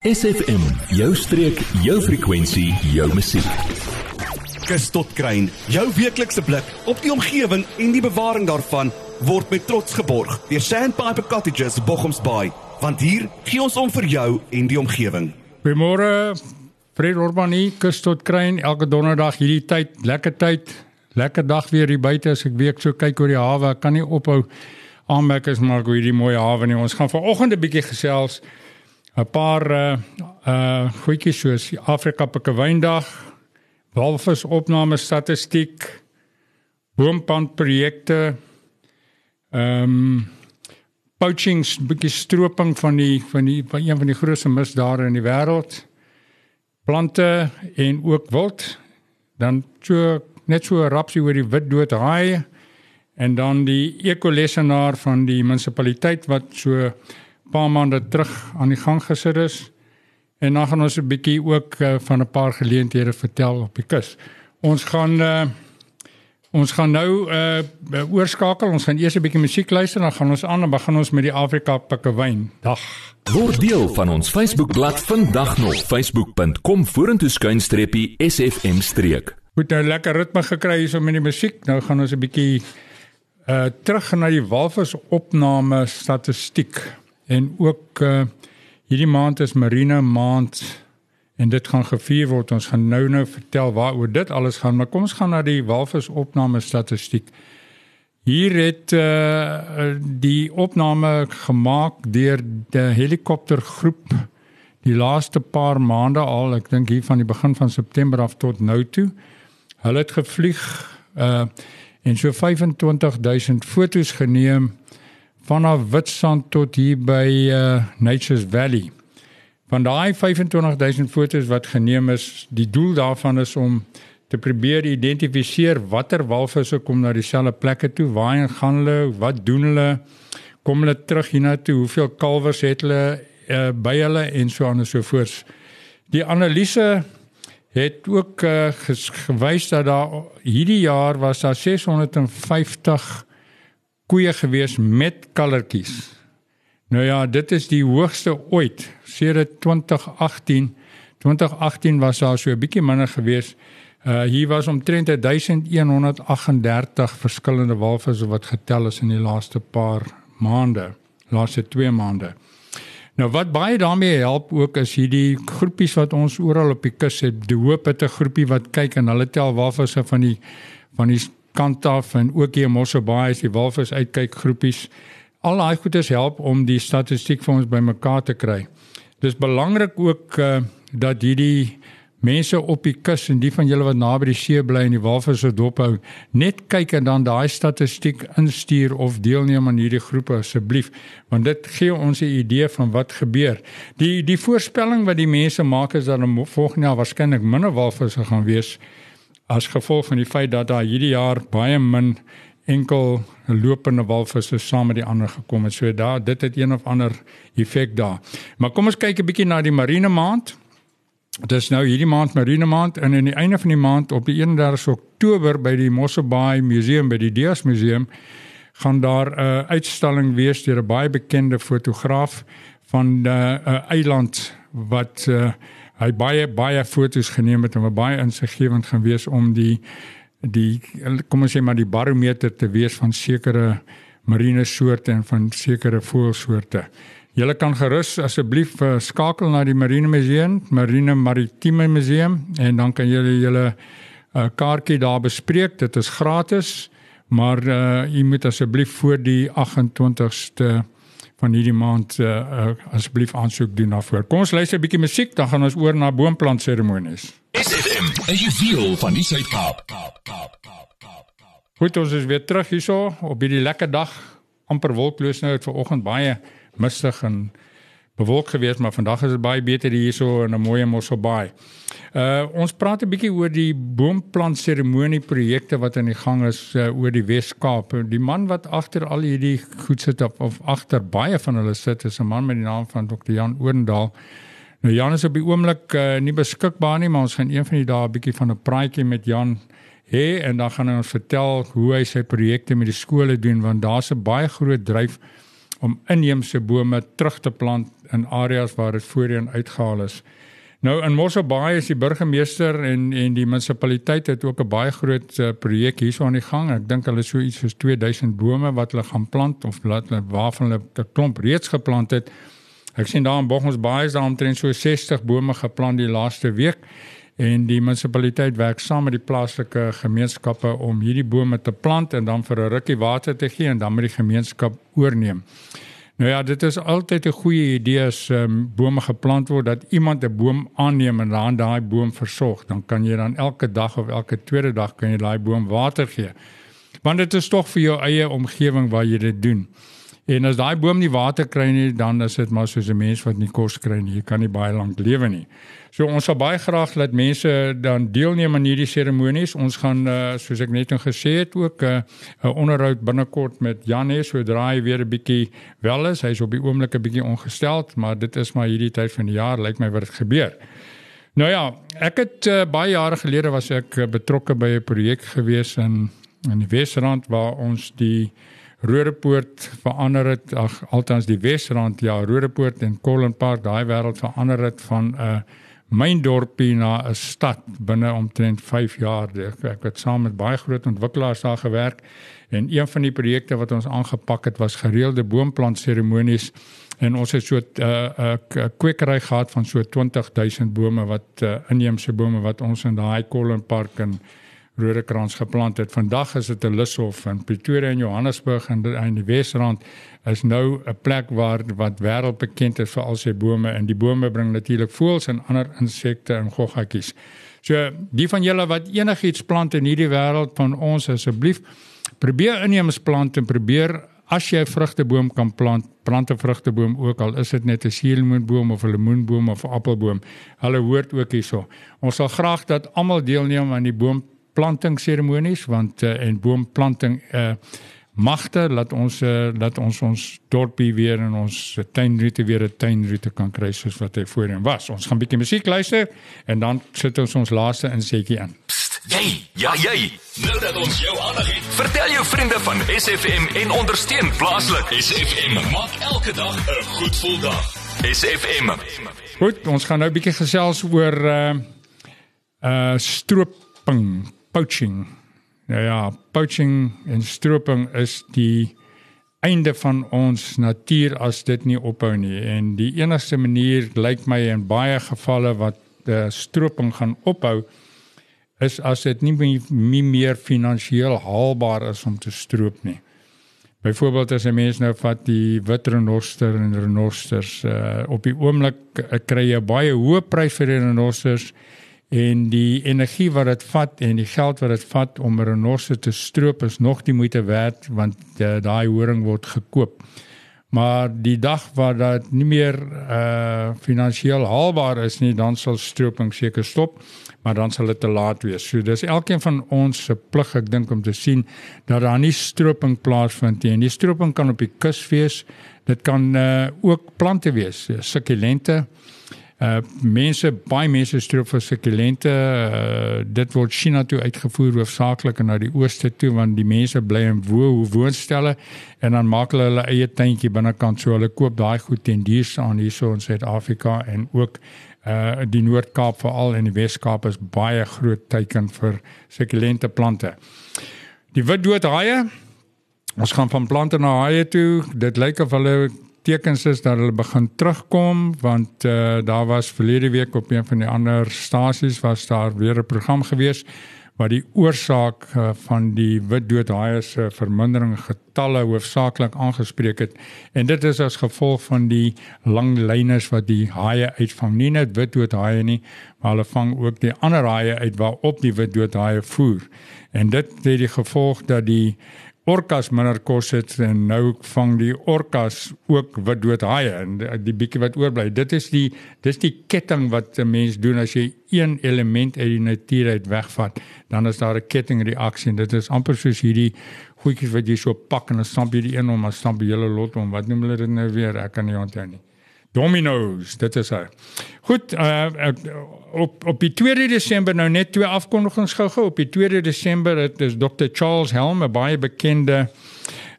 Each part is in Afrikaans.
SFM, jou streek, jou frekwensie, jou musiek. Kus tot kruin, jou weeklikse blik op die omgewing en die bewaring daarvan word met trots geborg deur Sandpiper Cottages Bochumsbaai, want hier gee ons om vir jou en die omgewing. Goeiemôre. Fred Urbani, kus tot kruin elke donderdag hierdie tyd, lekker tyd. Lekker dag weer hier buite as ek week so kyk oor die hawe, ek kan nie ophou aanmerk is maar hoe hierdie mooi hawe nie. Ons gaan vanoggend 'n bietjie gesels 'n paar uh uh goedjies soos Afrika Pikkewyndag, walvis opname statistiek, boompand projekte, ehm um, poachings, bietjie stroping van die van die van een van die grootste misdade in die wêreld. Plante en ook wild. Dan so net so rapsie oor die wit dood haai en dan die ekolesenaar van die munisipaliteit wat so paar maande terug aan die gang gesit is. En dan gaan ons 'n bietjie ook uh, van 'n paar geleenthede vertel op die kus. Ons gaan uh, ons gaan nou uh, oorskakel. Ons gaan eers 'n bietjie musiek luister, dan gaan ons aan en begin ons met die Afrika Pikkewyn dag. Word deel van ons Facebookblad vandag nog facebook.com vorentoe skuinstreepie sfm streek. Goed nou lekker ritme gekry hier so met die musiek. Nou gaan ons 'n bietjie uh terug na die walvis opname statistiek. En ook uh hierdie maand is Marine maand en dit gaan gevier word. Ons gaan nou-nou vertel waaroor dit alles gaan, maar kom ons gaan na die walvis opname statistiek. Hier het uh die opname gemaak deur die helikoptergroep die laaste paar maande al, ek dink hier van die begin van September af tot nou toe. Hulle het gevlieg uh en so 25000 fotos geneem vanaf Witstrand tot hier by uh, Nature's Valley. Van daai 25000 fotos wat geneem is, die doel daarvan is om te probeer identifiseer watter walvisse kom na dieselfde plekke toe, waarheen gaan hulle, wat doen hulle, kom hulle terug hiernatoe, hoeveel kalwers het hulle uh, by hulle en so aan en so voort. Die analise het ook uh, gewys dat daar hierdie jaar was daar 650 koeie gewees met kallertjies. Nou ja, dit is die hoogste ooit sedert 2018. 2018 was daar so 'n bietjie minder gewees. Uh hier was omtrent 1138 verskillende walvisse wat getel is in die laaste paar maande, laaste 2 maande. Nou wat baie daarmee help ook is hierdie groepies wat ons oral op die kus het. Die hoop het 'n groepie wat kyk en hulle tel walvisse van die van die kant af en ook hier Mosselbaai is die walvis uitkyk groepies. Al daai goedes help om die statistiek vir ons bymekaar te kry. Dis belangrik ook uh, dat hierdie mense op die kus en die van julle wat naby die see bly en die walvisse dophou, net kyk en dan daai statistiek instuur of deelneem aan hierdie groepe asseblief, want dit gee ons 'n idee van wat gebeur. Die die voorspelling wat die mense maak is dat volgende jaar waarskynlik minder walvisse gaan wees as gevolg van die feit dat daar hierdie jaar baie min enkel lopende walvisse saam met die ander gekom het. So daar dit het een of ander effek daar. Maar kom ons kyk 'n bietjie na die marine maand. Dit is nou hierdie maand marine maand en aan die einde van die maand op die 31 Oktober by die Mossel Bay Museum by die Dias Museum gaan daar 'n uh, uitstalling wees deur 'n baie bekende fotograaf van 'n uh, uh, eiland wat uh, hy baie baie fotos geneem het en wat baie insiggewend gaan wees om die die kom ons sê maar die barometer te wees van sekere marine soorte en van sekere voëlsoorte. Julle kan gerus asseblief uh, skakel na die Marine Museum, Marine Maritieme Museum en dan kan julle julle uh, kaartjie daar bespreek. Dit is gratis, maar uh, u moet asseblief voor die 28ste van hierdie maand uh, uh, asseblief aansoek doen daarvoor. Kom ons luister 'n bietjie musiek, dan gaan ons oor na boomplant seremonies. SFM, as you feel van die Suid-Kaap. Goed, ons is weer terug hierso op hierdie lekker dag. amper wolkloos nou het vanoggend baie mistig en bewolk gewees, maar vandag is dit baie beter hierso in 'n mooi Mosselbaai. Uh ons praat 'n bietjie oor die boomplant seremonie projekte wat aan die gang is uh, oor die Wes-Kaap. Die man wat agter al hierdie goed sit op of agter baie van hulle sit is 'n man met die naam van Dr. Jan Oendal. Nou Jan is op die oomblik uh, nie beskikbaar nie, maar ons gaan een van die dae 'n bietjie van 'n praatjie met Jan hê en dan gaan hy ons vertel hoe hy sy projekte met die skole doen want daar's 'n baie groot dryf om inheemse bome terug te plant in areas waar dit voorheen uitgehaal is. Nou in Mosselbaai is die burgemeester en en die munisipaliteit het ook 'n baie groot uh, projek hierso aan die gang. Ek dink hulle so iets soos 2000 bome wat hulle gaan plant of laat hulle waarvan hulle 'n klomp reeds geplant het. Ek sien daar in Boggensbaai is daar omtrent so 60 bome geplant die laaste week en die munisipaliteit werk saam met die plaaslike gemeenskappe om hierdie bome te plant en dan vir 'n rukkie water te gee en dan met die gemeenskap oorneem. Nou ja, dit is altyd 'n goeie idee as um, bome geplant word dat iemand 'n boom aanneem en dan daai boom versorg. Dan kan jy dan elke dag of elke tweede dag kan jy daai boom water gee. Want dit is tog vir jou eie omgewing waar jy dit doen. En as daai boom nie water kry nie, dan is dit maar soos 'n mens wat nie kos kry nie. Jy kan nie baie lank lewe nie. So ons sal baie graag laat mense dan deelneem aan hierdie seremonies. Ons gaan uh, soos ek net nou gesê het ook eh, 'n uh, onderhoud binnekort met Janne sodra hy weer 'n bietjie wel is. Hy's op die oomblik 'n bietjie ongesteld, maar dit is maar hierdie tyd van die jaar lyk my wat dit gebeur. Nou ja, ek het uh, baie jare gelede was ek uh, betrokke by 'n projek gewees in in die Wesrand waar ons die Rodepoort verander het ag altans die Wesrand ja Rodepoort en Colin Park daai wêreld verander het van 'n uh, myn dorpie na 'n stad binne omtrent 5 jaar. Ek, ek het saam met baie groot ontwikkelaars daar gewerk en een van die projekte wat ons aangepak het was gereelde boomplant seremonies en ons het so 'n uh, uh, kwekery gehad van so 20000 bome wat uh, inheemse bome wat ons in daai Colin Park en Rodekrans geplant het. Vandag is dit 'n lushof in Pretoria en Johannesburg en in die Wesrand is nou 'n plek waar wat wêreldbekend is vir al sy bome en die bome bring natuurlik voëls en ander insekte en goggatjies. So die van julle wat enigiets plant in hierdie wêreld van ons asseblief probeer inheems plant en probeer as jy 'n vrugteboom kan plant, plant 'n vrugteboom ook al is dit net 'n suurlemoenboom of 'n lemoenboom of 'n appelboom. Hulle hoort ook hierso. Ons sal graag dat almal deelneem aan die boom plantingseremonies want uh, en boomplanting uh, magte laat ons uh, laat ons ons dorpie weer in ons tuinroete weer 'n tuinroete kan kry soos wat hy voorheen was. Ons gaan 'n bietjie musiek luister en dan sit ons ons laaste insetjie in. Jy, ja jy. Nou dat ons jou aandag het, vertel jou vriende van SFM en ondersteun plaaslik. SFM maak elke dag 'n goed gevoel dag. SFM. Goed, ons gaan nou 'n bietjie gesels oor uh uh strooping poaching. Nou ja, poaching en stroping is die einde van ons natuur as dit nie ophou nie en die enigste manier lyk my in baie gevalle wat die stroping gaan ophou is as dit nie meer, nie meer finansiëel haalbaar is om te stroop nie. Byvoorbeeld as 'n mens nou vat die wit renoster en renosters uh, op die oomblik uh, kry jy baie hoë prys vir die renosters en die energie wat dit vat en die geld wat dit vat om 'n renoster te stroop is nog die moeite werd want uh, daai horing word gekoop. Maar die dag waar dit nie meer uh finansiëel haalbaar is nie, dan sal stroping seker stop, maar dan sal dit te laat wees. So dis elkeen van ons se plig ek dink om te sien dat daar nie stroping plaasvind nie. En die stroping kan op die kus wees. Dit kan uh ook plante wees, sukkulente. Uh mense baie mense stroop vir sukulente uh, dit word China toe uitgevoer hoofsaaklik na die ooste toe want die mense bly in wo woonstelle en dan maak hulle hulle eie tuintjie binnekant so hulle koop daai goed ten duurste aan hierso in Suid-Afrika en ook uh die Noord-Kaap veral en die Wes-Kaap is baie groot teiken vir sukulente plante. Die witdoodhaie ons gaan van plante na haie toe. Dit lyk of hulle tekens is dat hulle begin terugkom want uh, daar was verlede week op een van die ander stasies was daar weer 'n program gewees waar die oorsaak uh, van die wit doodhaie se vermindering getalle hoofsaaklik aangespreek het. En dit is as gevolg van die lang lyne wat die haie uitvang. Nie net wit doodhaie nie maar hulle vang ook die ander haie uit waarop die wit doodhaie voer. En dit het die gevolg dat die orkas minder kos het en nou vang die orkas ook wat dood haie en die, die bietjie wat oorbly. Dit is die dis die ketting wat 'n mens doen as jy een element uit die natuur uit wegvat, dan is daar 'n kettingreaksie en dit is amper soos hierdie goedjies wat jy so pak en dan stamp jy die een om, dan stamp jy hele lot om. Wat noem hulle dit nou weer? Ek kan nie onthou nie. Domino's, dit is hy. Goed, uh, op op die 2 Desember nou net twee afkondigings gou-gou. Op die 2 Desember het is Dr Charles Helm, 'n baie bekende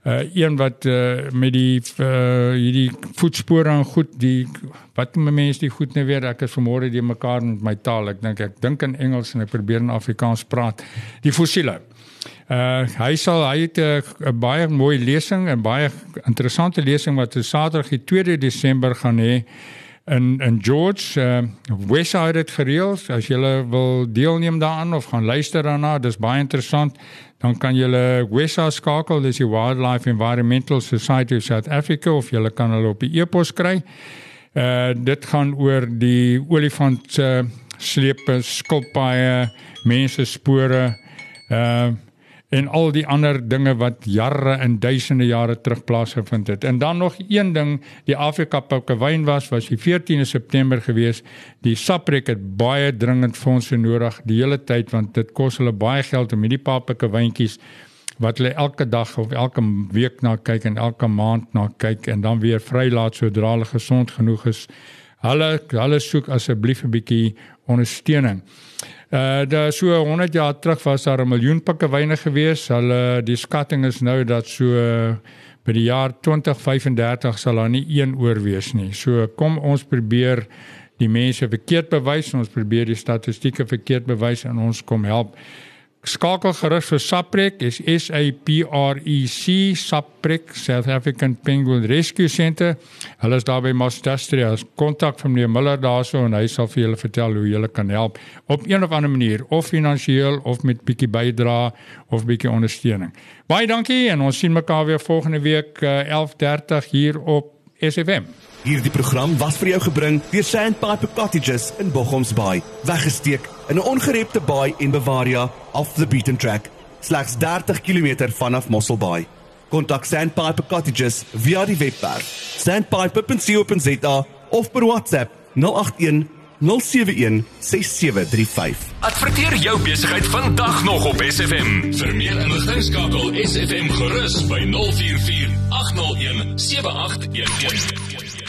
uh een wat uh met die uh hierdie voetspore en goed die wat mense die goed nou weer ek is vanmôre die mekaar met my taal ek dink ek dink in Engels en ek probeer in Afrikaans praat die fossiele uh hy sal hy het 'n baie mooi lesing en baie interessante lesing wat op Saterdag die 2 Desember gaan hê in in George. Uh, Westside het gereël. As jy wil deelneem daaraan of gaan luister daarna dis baie interessant. Dan kan jy Westside skakel. Dis die Wildlife Environmental Society of South Africa of jy kan hulle op die e-pos kry. Uh dit gaan oor die olifant uh, slepe skilpaaie mense spore. Uh en al die ander dinge wat jare en duisende jare terug plaasgevind het. En dan nog een ding, die Afrika Pikkewyn was was die 14de September gewees. Die Saprek het baie dringend fondse nodig die hele tyd want dit kos hulle baie geld om hierdie papikkewyntjies wat hulle elke dag of elke week na kyk en elke maand na kyk en dan weer vrylaat sodra hulle gesond genoeg is. Hulle hulle soek asseblief 'n bietjie ondersteuning. Uh daar so 100 jaar terug was daar 'n miljoen pikkewyne gewees. Hulle die skatting is nou dat so by die jaar 2035 sal daar nie een oor wees nie. So kom ons probeer die mense verkeerd bewys en ons probeer die statistieke verkeerd bewys en ons kom help skakel gerus vir Saprek is S A P R E C Saprek South African Penguin Rescue Centre. Hulle is daar by Mastastria. As kontak van meneer Miller daarso en hy sal vir julle vertel hoe julle kan help op een of ander manier of finansiëel of met bietjie bydra of bietjie ondersteuning. Baie dankie en ons sien mekaar weer volgende week uh, eh, 11:30 hier op SFM. Hierdie program was vir jou gebring deur Sandpiper Cottages in Bochoms Bay, weggesteek in 'n ongerepte baai in Bavaria, off the beaten track, slegs 30 km vanaf Mossel Bay. Kontak Sandpiper Cottages via die webwerf sandpiper.co.za of per WhatsApp 081 071 6735. Adverteer jou besigheid vandag nog op SFM. Vir meer inligting skakel SFM gerus by 044 801 7811.